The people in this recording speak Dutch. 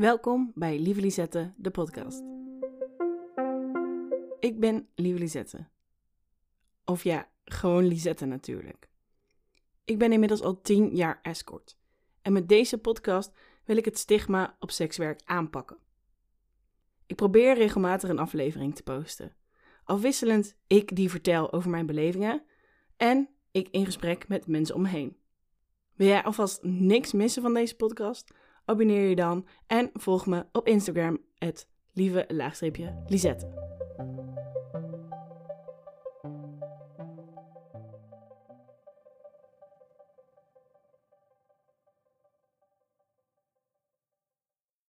Welkom bij Lieve Lisette, de podcast. Ik ben Lieve Lisette. Of ja, gewoon Lisette natuurlijk. Ik ben inmiddels al 10 jaar escort. En met deze podcast wil ik het stigma op sekswerk aanpakken. Ik probeer regelmatig een aflevering te posten. Afwisselend ik die vertel over mijn belevingen en ik in gesprek met mensen om me heen. Wil jij alvast niks missen van deze podcast? abonneer je dan en volg me op Instagram, het lieve laagstreepje Lisette.